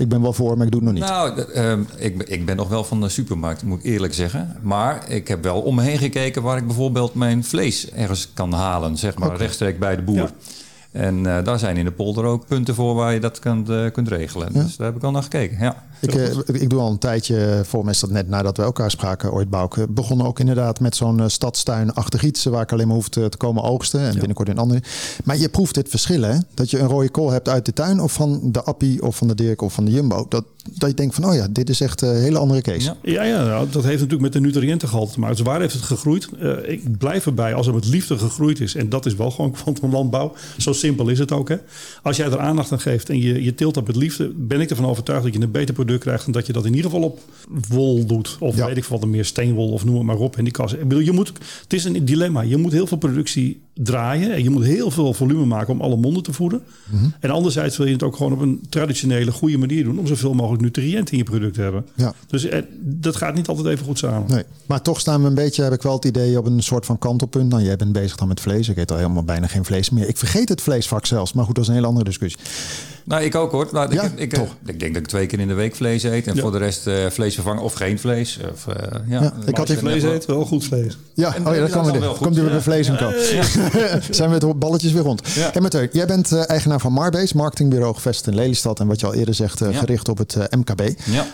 ik ben wel voor, maar ik doe het nog niet. Nou, ehm, ik, ben- ik ben nog wel van de supermarkt, moet ik eerlijk zeggen. Maar ik heb wel om me heen gekeken waar ik bijvoorbeeld mijn vlees ergens kan halen. Zeg maar rechtstreeks bij de boer. Ja. En eh, daar zijn in de polder ook punten voor waar je dat kunt, eh, kunt regelen. Ja. Dus daar heb ik al naar gekeken. Ja. Ik, eh, ik doe al een tijdje, voor mij is dat net nadat we elkaar spraken, ooit Bouke, begonnen ook inderdaad met zo'n eh, stadstuin-achtig iets waar ik alleen maar hoef te, te komen oogsten en binnenkort in andere. Maar je proeft het verschil, hè? Dat je een rode kool hebt uit de tuin of van de Appie of van de Dirk of van de Jumbo. Dat, dat je denkt van, oh ja, dit is echt een hele andere case. Ja. Ja, ja nou, dat heeft natuurlijk met de nutriëntengehalte te maken. Dus waar heeft het gegroeid? Eh, ik blijf erbij als het met liefde gegroeid is. En dat is wel gewoon van landbouw. Zo simpel is het ook. Hè? Als jij er aandacht aan geeft en je, je teelt dat met liefde... ben ik ervan overtuigd dat je een beter product krijgt... dan dat je dat in ieder geval op wol doet. Of Ja. weet ik wat, meer steenwol of noem het maar op. In die kas. Ik bedoel, je moet, het is een dilemma. Je moet heel veel productie draaien. En je moet heel veel volume maken om alle monden te voeden. Mhm. En anderzijds wil je het ook gewoon op een traditionele, goede manier doen... om zoveel mogelijk nutriënten in je product te hebben. Ja. Dus eh, dat gaat niet altijd even goed samen. Nee, maar toch staan we een beetje, heb ik wel het idee, op een soort van kantelpunt. Nou, jij bent bezig dan met vlees. Ik eet al helemaal bijna geen vlees meer. Ik vergeet het vleesvak zelfs, maar goed, dat is een hele andere discussie. Nou, ik ook hoor. Nou, Ja, ik, ik, toch? ik denk dat ik twee keer in de week vlees eet. En Ja. voor de rest eh, vlees vervangen of geen vlees. Of, eh, ja. Ja, ik had die Vlees eet, wel goed vlees. Ja, En oh ja, dat kan weer. Komt u weer bij vlees en ko. Zijn we het balletjes weer rond. Ja. En Mathieu, jij bent eh, eigenaar van Marbase, marketingbureau gevestigd in Lelystad. En wat je al eerder zegt, Ja. gericht op het MKB. ja.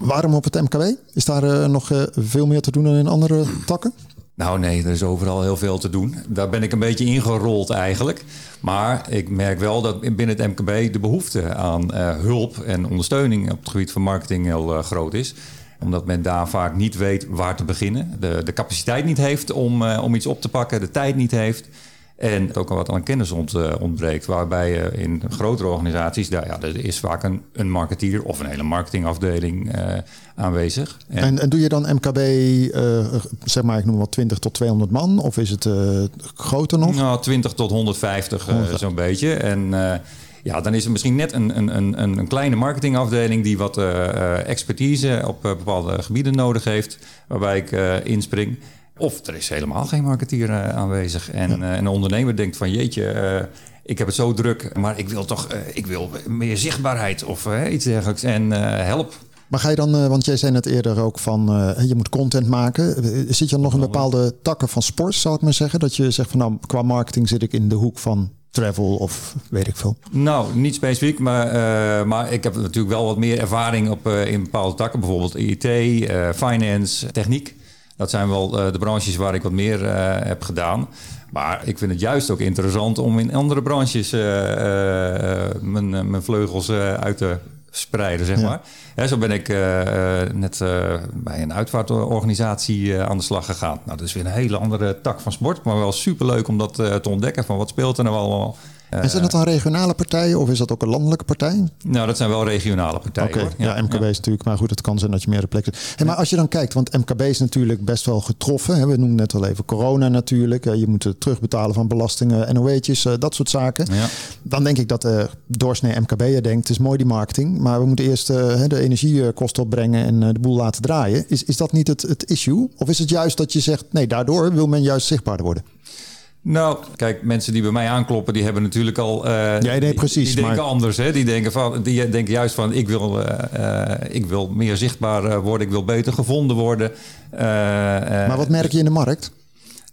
Waarom op het MKB? Is daar eh, nog eh, veel meer te doen dan in andere takken? Nou nee, er is overal heel veel te doen. Daar ben ik een beetje ingerold eigenlijk. Maar ik merk wel dat binnen het MKB de behoefte aan eh, hulp en ondersteuning op het gebied van marketing heel eh, groot is. Omdat men daar vaak niet weet waar te beginnen. De, de capaciteit niet heeft om, eh, om iets op te pakken, de tijd niet heeft. En ook al wat aan kennis ont, eh, ontbreekt. Waarbij je in grotere organisaties, daar, ja, er is vaak een, een marketeer of een hele marketingafdeling eh, aanwezig. En- En, en doe je dan MKB, eh, zeg maar, ik noem wat 20 tot 200 man? Of is het eh, groter nog? Nou, 20 tot 150 eh, 150. zo'n beetje. En eh, ja, dan is er misschien net een, een, een, een kleine marketingafdeling die wat eh, eh, expertise op eh, bepaalde gebieden nodig heeft, waarbij ik eh, inspring. Of er is helemaal geen marketeer eh, aanwezig. En eh, een ondernemer denkt van jeetje, eh, ik heb het zo druk, maar ik wil toch eh, ik wil meer zichtbaarheid of eh, iets dergelijks. En eh, help. Maar ga je dan, eh, want jij zei net eerder ook van eh, je moet content maken. Eh, Zit je dan nog in bepaalde takken van sport, zou ik maar zeggen? Dat je zegt van nou, qua marketing zit ik in de hoek van travel of weet ik veel. Nou, niet specifiek, maar, eh, maar ik heb natuurlijk wel wat meer ervaring op, eh, in bepaalde takken. Bijvoorbeeld IT, eh, finance, techniek. Dat zijn wel eh, de branches waar ik wat meer eh, heb gedaan. Maar ik vind het juist ook interessant om in andere branches eh, mijn, mijn vleugels uit te spreiden, zeg Ja. maar. Hè, zo ben ik net bij een uitvaartorganisatie aan de slag gegaan. Nou, dat is weer een hele andere tak van sport, maar wel superleuk om dat te ontdekken. Van wat speelt er nou allemaal? En zijn dat dan regionale partijen of is dat ook een landelijke partij? Nou, dat zijn wel regionale partijen. Oké, ja, MKB is natuurlijk, maar goed, het kan zijn dat je meerdere plekken. Hey, maar als je dan kijkt, want MKB is natuurlijk best wel getroffen. Hè? We noemen net al even corona natuurlijk. Eh, Je moet het terugbetalen van belastingen, NOE'tjes, eh, dat soort zaken. Ja. Dan denk ik dat de doorsnee MKB'er denkt, het is mooi die marketing, maar we moeten eerst eh, de energiekosten opbrengen en eh, de boel laten draaien. Is, is dat niet het, het issue? Of is het juist dat je zegt, nee, daardoor wil men juist zichtbaarder worden? Nou, kijk, mensen die bij mij aankloppen, die hebben natuurlijk al. eh, nee, die- precies, Die denken maar- anders, hè? Die denken van, die denken juist van, ik wil, eh, eh, ik wil meer zichtbaar eh, worden, ik wil beter gevonden worden. Eh, eh, Maar wat merk je in de markt?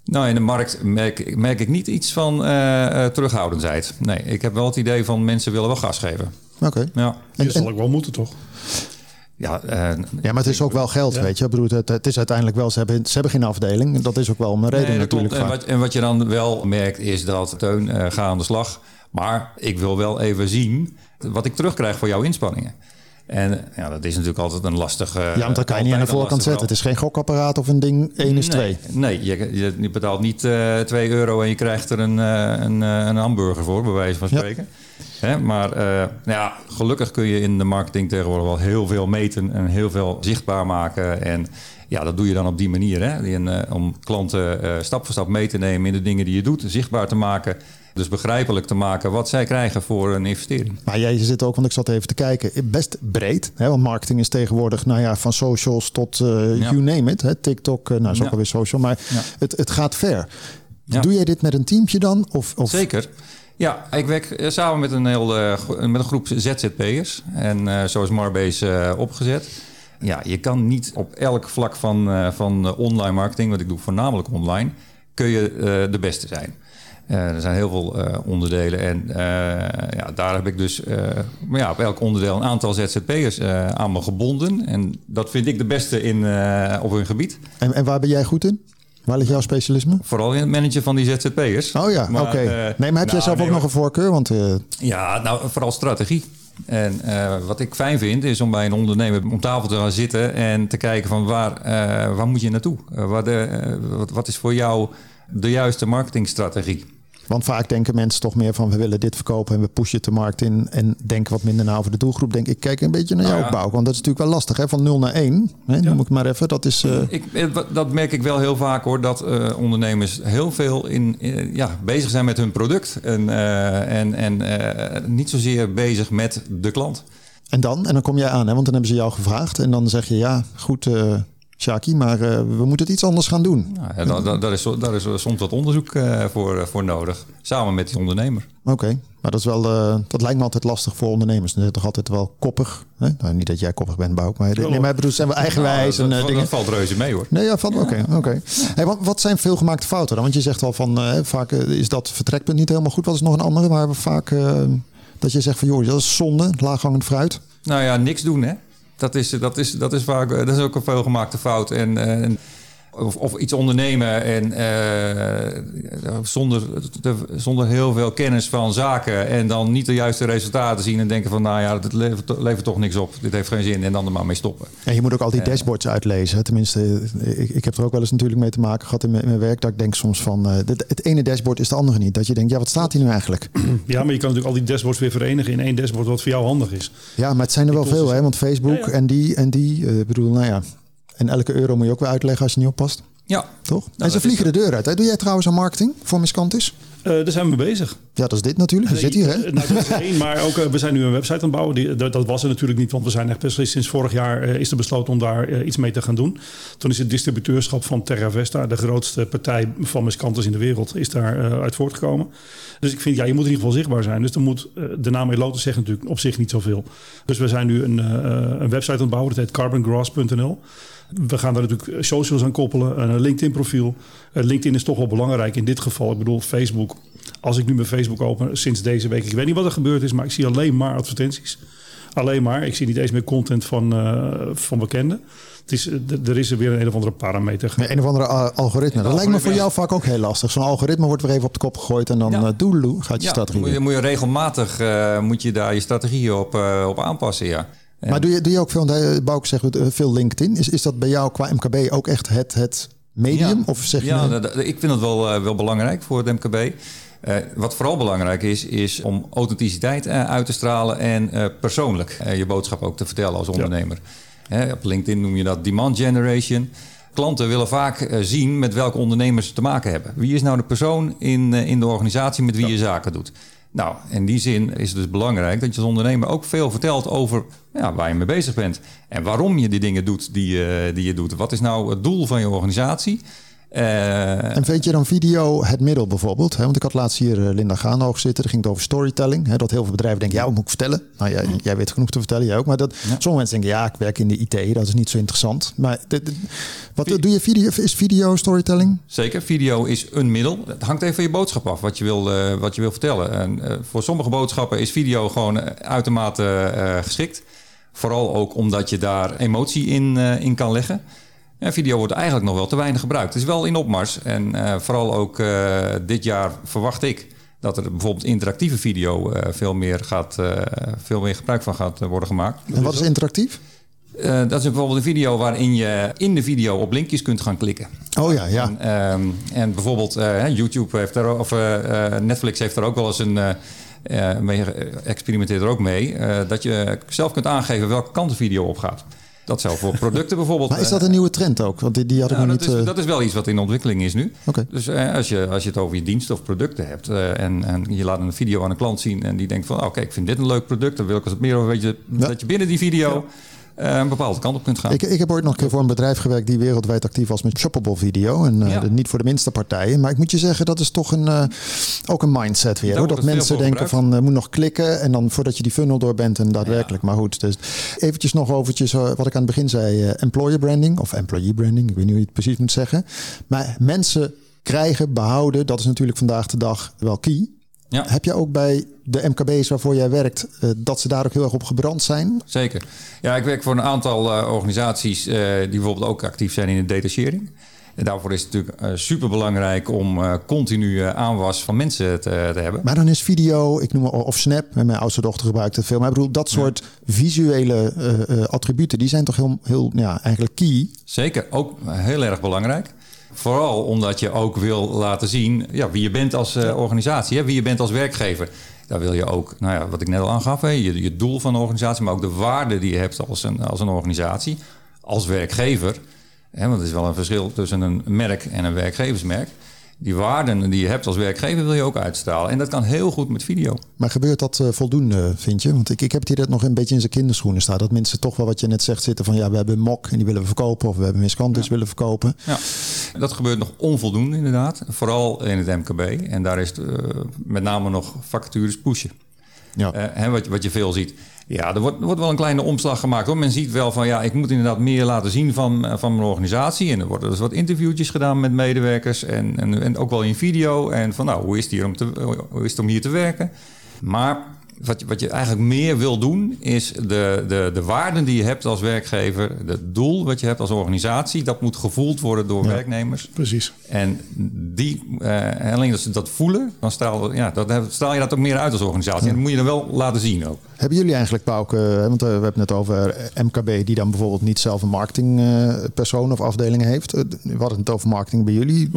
Nou, in de markt merk, merk ik niet iets van eh, eh, terughoudendheid. Nee, ik heb wel het idee van mensen willen wel gas geven. Oké. Ja. Dat En- zal ook wel moeten, toch? Ja, eh, Ja, maar het is ook wel geld, Ja. weet je. Ik bedoel, het, het is uiteindelijk wel, ze hebben, ze hebben geen afdeling. Dat is ook wel een reden Nee, natuurlijk. En wat, en wat je dan wel merkt is dat Teun, eh ga aan de slag. Maar ik wil wel even zien wat ik terugkrijg voor jouw inspanningen. En ja, dat is natuurlijk altijd een lastige... ja, want dat kan je niet aan de voorkant zetten. Het is geen gokapparaat of een ding 1 is 2. Nee, nee je, betaalt niet eh 2 euro en je krijgt er een, eh, een, eh, een hamburger voor, bij wijze van Ja. spreken. Hè, maar nou ja, gelukkig kun je in de marketing tegenwoordig wel heel veel meten en heel veel zichtbaar maken. En ja, dat doe je dan op die manier. Hè? Eh, om klanten eh, stap voor stap mee te nemen in de dingen die je doet, zichtbaar te maken. Dus begrijpelijk te maken wat zij krijgen voor een investering. Maar jij zit ook, want ik zat even te kijken, best breed. Hè? Want marketing is tegenwoordig, nou ja, van socials tot eh, Ja. you name it. Hè? TikTok, nou is ook Ja. alweer social. Maar Ja. het, het gaat ver. Doe jij dit met een teampje dan? Of, of... Zeker. Ja, ik werk samen met een, heel, met een groep ZZP'ers. En zo is Marbase opgezet. Ja, je kan niet op elk vlak van, eh, van eh, online marketing, want ik doe voornamelijk online, kun je eh, de beste zijn. Er zijn heel veel onderdelen en ja, daar heb ik dus maar ja, op elk onderdeel een aantal ZZP'ers aan me gebonden. En dat vind ik de beste in, op hun gebied. En, en waar ben jij goed in? Waar ligt jouw specialisme? Vooral in het managen van die ZZP'ers. Oh ja, oké. nee, maar heb jij nou, zelf nee, ook nog een voorkeur? Want Ja, nou vooral strategie. En eh, wat ik fijn vind is om bij een ondernemer om tafel te gaan zitten en te kijken van waar, eh, waar moet je naartoe? Wat, wat is voor jou de juiste marketingstrategie? Want vaak denken mensen toch meer van we willen dit verkopen en we pushen het de markt in en denken wat minder na over de doelgroep. Denk ik, kijk een beetje naar Nou jou ja. bouw. Want dat is natuurlijk wel lastig, hè? Van 0 naar 1. Hè? Noem ik het maar even. Dat is. eh, Ik, eh, dat merk ik wel heel vaak hoor, dat eh, ondernemers heel veel in, ja, bezig zijn met hun product en, en, en niet zozeer bezig met de klant. En dan? En dan kom jij aan, hè? want dan hebben ze jou gevraagd. En dan zeg je ja, goed, Shaki, maar eh, we moeten het iets anders gaan doen. Nou, ja, da- da- daar, is, daar is soms wat onderzoek eh, voor, eh, voor nodig, samen met die ondernemer. Oké, maar dat, is wel, eh, dat lijkt me altijd lastig voor ondernemers. Dat is toch altijd wel koppig. Hè? Nou, niet dat jij koppig bent, Bouk, maar, nee, maar ik bedoel, zijn we eigenwijs Nou, en dat, eh, dingen. dat valt reuze mee hoor. Nee, ja, van oké. oké. Hey, wat, wat zijn veelgemaakte fouten dan? Want je zegt al van vaak is dat vertrekpunt niet helemaal goed. Wat is nog een andere waar we vaak dat je zegt van joh, dat is zonde, laaghangend fruit. Nou ja, niks doen hè. Dat is, dat is, dat is vaak dat is ook een veelgemaakte fout. En, eh, en, of, of iets ondernemen en eh, zonder, te- zonder heel veel kennis van zaken en dan niet de juiste resultaten zien en denken van nou ja, dit levert, levert toch niks op. Dit heeft geen zin en dan er maar mee stoppen. En je moet ook al die dashboards uitlezen. Tenminste, eh, ik, ik heb er ook wel eens natuurlijk mee te maken gehad in mijn, in mijn werk. Dat ik denk soms van eh, het ene dashboard is de andere niet. Dat je denkt, ja, wat staat hier nu eigenlijk? Ja, maar je kan natuurlijk al die dashboards weer verenigen in één dashboard wat voor jou handig is. Ja, maar het zijn er wel veel, hè? Want Facebook Ja, ja. en die en die. eh, Ik bedoel, nou ja. En elke euro moet je ook weer uitleggen als je niet oppast. Ja, Toch? en dat ze vliegen de deur uit. Hè? Doe jij trouwens aan marketing voor Miscantis? Eh, daar zijn we mee bezig. Ja, dat is dit natuurlijk. Je zit hier, hè? Nou, dat is één, maar ook, eh, we zijn nu een website aan het bouwen. Die, dat, dat was er natuurlijk niet, want we zijn echt precies sinds vorig jaar eh, is er besloten om daar eh, iets mee te gaan doen. Toen is het distributeurschap van Terra Vesta, de grootste partij van miskantes in de wereld, is daar eh, uit voortgekomen. Dus ik vind, ja, je moet in ieder geval zichtbaar zijn. Dus dan moet eh, de naam Elotus zegt natuurlijk op zich niet zoveel. Dus we zijn nu een, eh, een website aan het bouwen, dat heet carbongrass.nl. We gaan daar natuurlijk socials aan koppelen, een LinkedIn profiel. Eh, LinkedIn is toch wel belangrijk in dit geval. Ik bedoel, Facebook. Als ik nu mijn Facebook open sinds deze week, ik weet niet wat er gebeurd is, maar ik zie alleen maar advertenties. Alleen maar. Ik zie niet eens meer content van, eh, van bekenden. Het is, eh, er is er weer een, een of andere parameter. Een of andere uh, algoritme. Dat lijkt me voor jou vaak ook heel lastig. Zo'n algoritme wordt weer even op de kop gegooid en dan Ja. gaat je ja strategie. moet je, moet je regelmatig eh, moet je daar je strategie op, eh, op aanpassen. Ja. En- Maar doe je, doe je ook veel, want Bouke zegt eh, veel LinkedIn. Is, is dat bij jou qua MKB ook echt het, het medium? Ja. Of zeg ja, dat- dat- ik vind het wel, eh, wel belangrijk voor het MKB. Eh, wat vooral belangrijk is, is om authenticiteit uit te stralen en persoonlijk je boodschap ook te vertellen als ondernemer. Hè, op LinkedIn noem je dat demand generation. Klanten willen vaak zien met welke ondernemers ze te maken hebben. Wie is nou de persoon in, in de organisatie met wie je zaken doet? Nou, in die zin is het dus belangrijk dat je als ondernemer ook veel vertelt over ja, waar je mee bezig bent. En waarom je die dingen doet die, je- die je doet. Wat is nou het doel van je organisatie? Uh, en vind je dan video het middel bijvoorbeeld? Hè? Want ik had laatst hier uh, Linda Gaanhoog zitten. Daar ging het over storytelling. Hè? Dat heel veel bedrijven denken, ja, wat moet ik vertellen? Nou, jij, jij weet genoeg te vertellen, jij ook. Maar dat, ja. sommige mensen denken, ja, ik werk in de IT. Dat is niet zo interessant. Maar wat Vi doe je video? Is video storytelling? Zeker, video is een middel. Het hangt even van je boodschap af, wat je wil, uh, wat je wil vertellen. En, voor sommige boodschappen is video gewoon uitermate geschikt. Vooral ook omdat je daar emotie in, in kan leggen. En video wordt eigenlijk nog wel te weinig gebruikt. Het is wel in opmars. En uh, vooral ook uh, dit jaar verwacht ik dat er bijvoorbeeld interactieve video uh, veel, meer gaat, veel meer gebruik van gaat worden gemaakt. En wat is interactief? dat is bijvoorbeeld een video waarin je in de video op linkjes kunt gaan klikken. Oh ja, ja. En, um, en bijvoorbeeld YouTube heeft er, of Netflix heeft er ook wel eens een. Mee experimenteert er ook mee. Dat je zelf kunt aangeven welke kant de video op gaat. Dat zou voor producten bijvoorbeeld. Maar is dat een nieuwe trend ook? Want die, die had ik nou, nog dat niet. Is, uh... Dat is wel iets wat in ontwikkeling is nu. Okay. Dus uh, als, je, als je het over je diensten of producten hebt uh, en, en je laat een video aan een klant zien en die denkt van, oké, okay, ik vind dit een leuk product, dan wil ik het meer over weet je, ja. dat je binnen die video. Ja een bepaalde kant op kunt gaan. Ik, ik heb ooit nog een keer voor een bedrijf gewerkt die wereldwijd actief was met shoppable video. En ja. niet voor de minste partijen. Maar ik moet je zeggen, dat is toch een, uh, ook een mindset weer. Hoor. Dat mensen denken van, moet nog klikken. En dan voordat je die funnel door bent en daadwerkelijk. Ja. Maar goed, dus eventjes nog over wat ik aan het begin zei. employer branding of employee branding. Ik weet niet hoe je het precies moet zeggen. Maar mensen krijgen, behouden. Dat is natuurlijk vandaag de dag wel key. Ja. Heb je ook bij de MKB's waarvoor jij werkt, uh, dat ze daar ook heel erg op gebrand zijn? Zeker. Ja, ik werk voor een aantal uh, organisaties uh, die bijvoorbeeld ook actief zijn in de detachering. En daarvoor is het natuurlijk super belangrijk om continu aanwas van mensen te, te, hebben. Maar dan is video, ik noem of Snap, mijn oudste dochter gebruikt het veel. Maar ik bedoel, dat soort ja. visuele attributen, die zijn toch heel, heel ja, eigenlijk key? Zeker, ook heel erg belangrijk. Vooral omdat je ook wil laten zien ja, wie je bent als uh, organisatie, hè, wie je bent als werkgever. Daar wil je ook, nou ja, wat ik net al aangaf, hè, je, je doel van de organisatie, maar ook de waarde die je hebt als een, als een organisatie, als werkgever. Hè, want er is wel een verschil tussen een merk en een werkgeversmerk. Die waarden die je hebt als werkgever wil je ook uitstralen. En dat kan heel goed met video. Maar gebeurt dat uh, voldoende, vind je? Want ik, ik heb het hier dat nog een beetje in zijn kinderschoenen staan. Dat mensen toch wel wat je net zegt zitten van... ja, we hebben een mok en die willen we verkopen. Of we hebben miskantus ja. willen verkopen. Ja, dat gebeurt nog onvoldoende inderdaad. Vooral in het MKB. En daar is uh, met name nog vacatures pushen. Ja. Uh, hè, wat, wat je veel ziet. Ja, er wordt, wordt wel een kleine omslag gemaakt. Hoor. Men ziet wel van ja, ik moet inderdaad meer laten zien van, van mijn organisatie. En er worden dus wat interviewtjes gedaan met medewerkers. En, en, en ook wel in video. En van nou, hoe is het, hier om, te, hoe is het om hier te werken? Maar wat je, wat je eigenlijk meer wil doen, is de, de, de waarden die je hebt als werkgever, het doel wat je hebt als organisatie, dat moet gevoeld worden door Ja, werknemers. Precies. En die, eh, alleen als ze dat voelen, dan straal, ja, dat, straal je dat ook meer uit als organisatie. En dat moet je dan wel laten zien ook. Hebben jullie eigenlijk, Pauke, hè, want eh, we hebben het net over MKB, die dan bijvoorbeeld niet zelf een marketingpersoon of afdeling heeft. Eh, We hadden het over marketing bij jullie.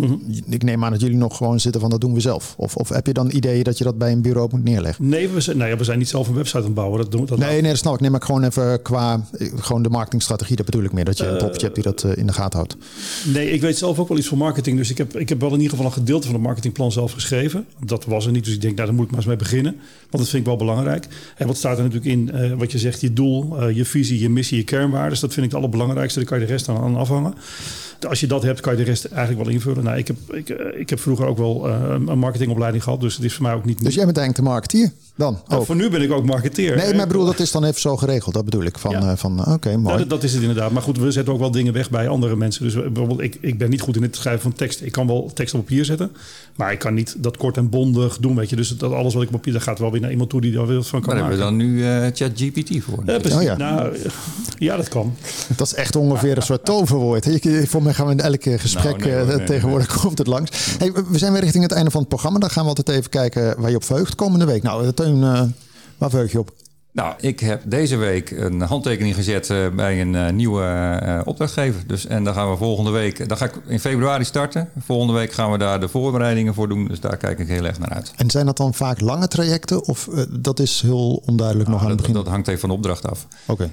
Ik neem aan dat jullie nog gewoon zitten van dat doen we zelf. Of, of heb je dan ideeën dat je dat bij een bureau moet neerleggen? Nee, we zijn, we zijn niet zelf een website aan het bouwen. Dat doen, dat Nee, nee, dat snap ik. Neem maar gewoon even qua eh, gewoon de marketingstrategie. Dat bedoel ik meer. Dat je een topje hebt die dat eh, in de gaten houdt. Nee, ik weet zelf ook wel iets van marketing. Dus ik heb, ik heb wel in ieder geval een gedeelte van het marketingplan zelf geschreven. Dat was er niet. Dus ik denk, nou, daar moet ik maar eens mee beginnen. Want dat vind ik wel belangrijk. En wat staat er natuurlijk in? eh, wat je zegt, je doel, eh, je visie, je missie, je kernwaarden. Dat vind ik het allerbelangrijkste. Daar kan je de rest aan, aan afhangen. Als je dat hebt, kan je de rest eigenlijk wel invullen. Nou, ik, heb, ik, eh, ik heb vroeger ook wel eh, een marketingopleiding gehad. Dus het is voor mij ook niet... Dus jij bent eigenlijk de marketeer dan? Nou, ook. voor nu ben ik ook marketeer. Nee, maar bedoel, dat is dan even zo geregeld. Dat bedoel ik. Van, Ja. eh, van oké, mooi. Ja, dat, dat is het inderdaad. Maar goed, we zetten ook wel dingen weg bij andere mensen. Dus bijvoorbeeld, ik, ik ben niet goed in het schrijven van tekst. Ik kan wel tekst op papier zetten. Maar ik kan niet dat kort en bondig doen. Weet je. Dus dat alles wat ik op papier... dat gaat wel weer naar iemand toe die daar wat van kan Daar hebben maken. we dan nu eh ChatGPT voor. Ja, precies. Oh ja. Nou, ja, dat kan. Dat is echt ongeveer een soort toverwoord. Ik, ik- voor mij gaan we in elke gesprek Nou, nee, eh, nee, tegenwoordig komt het langs. Hey, we- zijn weer richting het einde van het programma. Dan gaan we altijd even kijken waar je op verheugt komende week. Nou, eh, Teun, eh, waar verheug je op? Nou, ik heb deze week een handtekening gezet eh, bij een eh, nieuwe eh, opdrachtgever. Dus, en dan gaan we volgende week, dan ga ik in februari starten. Volgende week gaan we daar de voorbereidingen voor doen. Dus daar kijk ik heel erg naar uit. En zijn dat dan vaak lange trajecten? Of dat is heel onduidelijk nog aan Nou, het dat, begin? dat hangt even van de opdracht af. Oké.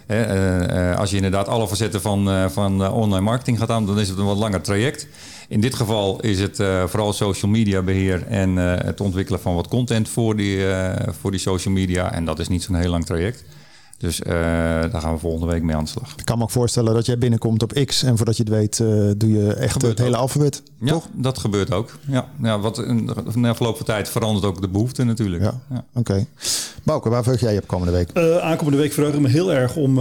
Als je inderdaad alle facetten van, van online marketing gaat aan, dan is het een wat langer traject. In dit geval is het vooral social media beheer en het ontwikkelen van wat content voor die, voor die social media. En dat is niet zo'n heel lang traject. Dus eh, daar gaan we volgende week mee aan de slag. Ik kan me ook voorstellen dat jij binnenkomt op X en voordat je het weet, eh, doe je echt Gebeurt het hele ook. alfabet. Ja, Toch? dat gebeurt ook. Ja, ja wat in de afgelopen tijd verandert ook de behoefte natuurlijk. Ja. Ja. Oké. Bouke, waar verheug jij je op komende week? Eh, aankomende week verheug ik me heel erg om,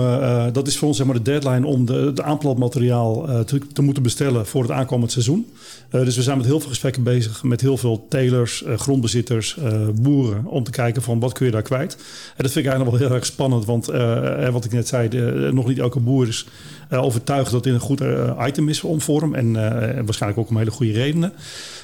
dat is voor ons zeg maar de deadline om de, de aanplantmateriaal eh, te, te moeten bestellen voor het aankomend seizoen. Eh, dus we zijn met heel veel gesprekken bezig met heel veel telers, grondbezitters, eh, boeren, om te kijken van wat kun je daar kwijt. En dat vind ik eigenlijk wel heel erg spannend, want eh, eh, wat ik net zei, de- nog niet elke boer is eh, overtuigd dat dit een goed eh, item is om vorm en eh, en waarschijnlijk ook om hele goede redenen.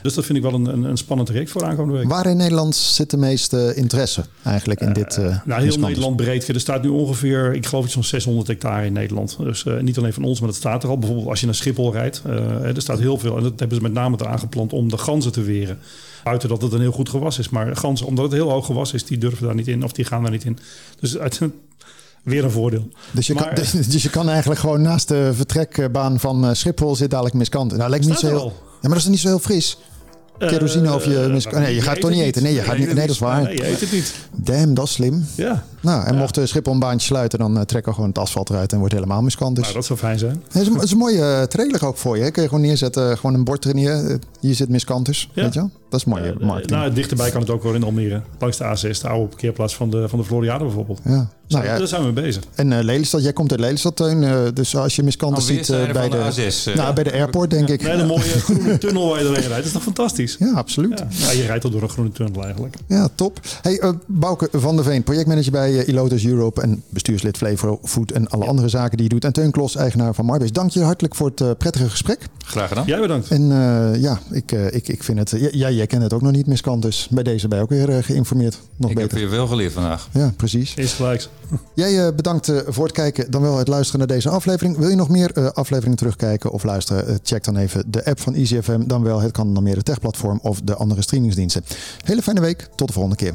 Dus dat vind ik wel een, een, een spannend traject voor aankomende week. Waar in Nederland zit de meeste interesse eigenlijk in dit? eh Nou, heel? Nederland breed. Er staat nu ongeveer, ik geloof iets van 600 hectare in Nederland. Dus eh, niet alleen van ons, maar dat staat er al. Bijvoorbeeld als je naar Schiphol rijdt, eh, er staat heel veel. En dat hebben ze met name er aangeplant om de ganzen te weren. Buiten dat het een heel goed gewas is. Maar ganzen, omdat het heel hoog gewas is, die durven daar niet in. Of die gaan daar niet in. Dus uit, weer een voordeel. Dus je, Maar- kan, dus, dus je kan eigenlijk gewoon naast de vertrekbaan van eh, Schiphol zit dadelijk miskant. Nou, lijkt me niet zo heel. Ja, maar dat is niet zo heel fris. Kerosine of je Eh, mis- nou, nee, je gaat het toch niet eten. Nee, je gaat niet- nee, dat is waar. Nee, je eet het niet. Damn, dat is slim. Ja, Nou, en mocht de Schiphol een baantje sluiten, dan eh, trekken we gewoon het asfalt eruit en wordt het helemaal miskant. Dus. nou, dat zou fijn zijn. Het is, een- het is een mooie eh, trailer ook voor je. Hè? Kun je gewoon neerzetten, gewoon een bord er neer. Eh, Hier zit miskantus, Ja. weet je wel? Dat is mooie Eh, marketing. nou, dichterbij kan het ook wel in Almere. Langs de A6, de oude parkeerplaats van de, van de Floriade bijvoorbeeld. ja. Nou ja, Daar zijn we mee bezig. en eh, Lelystad, jij komt uit Lelystad, Teun. eh, dus als je miskantus Aan ziet eh, bij, de, de A6, eh. nou, bij de airport, denk ik. Een hele mooie groene tunnel waar je doorheen rijdt. Dat is toch fantastisch? Ja, absoluut. Ja. Ja, je rijdt al door een groene tunnel eigenlijk. Ja, top. Hey, eh, Bouke van der Veen, projectmanager bij eh, Ilotus Europe en bestuurslid Flevo Food en alle andere zaken die je doet. En Teun Klos, eigenaar van Marbase. Dank je hartelijk voor het eh, prettige gesprek. Graag gedaan. Jij bedankt. En eh, ja, ik, ik, ik vind het... ja, jij, jij kent het ook nog niet, miskant. Dus bij deze ben je ook weer geïnformeerd. Nog Ik heb beter. weer veel geleerd vandaag. Ja, precies. Is gelijks. Jij bedankt voor het kijken, dan wel het luisteren naar deze aflevering. Wil je nog meer eh, afleveringen terugkijken of luisteren? Check dan even de app van EasyFM. Dan wel het kan dan meer de techplatform of de andere streamingsdiensten. Hele fijne week. Tot de volgende keer.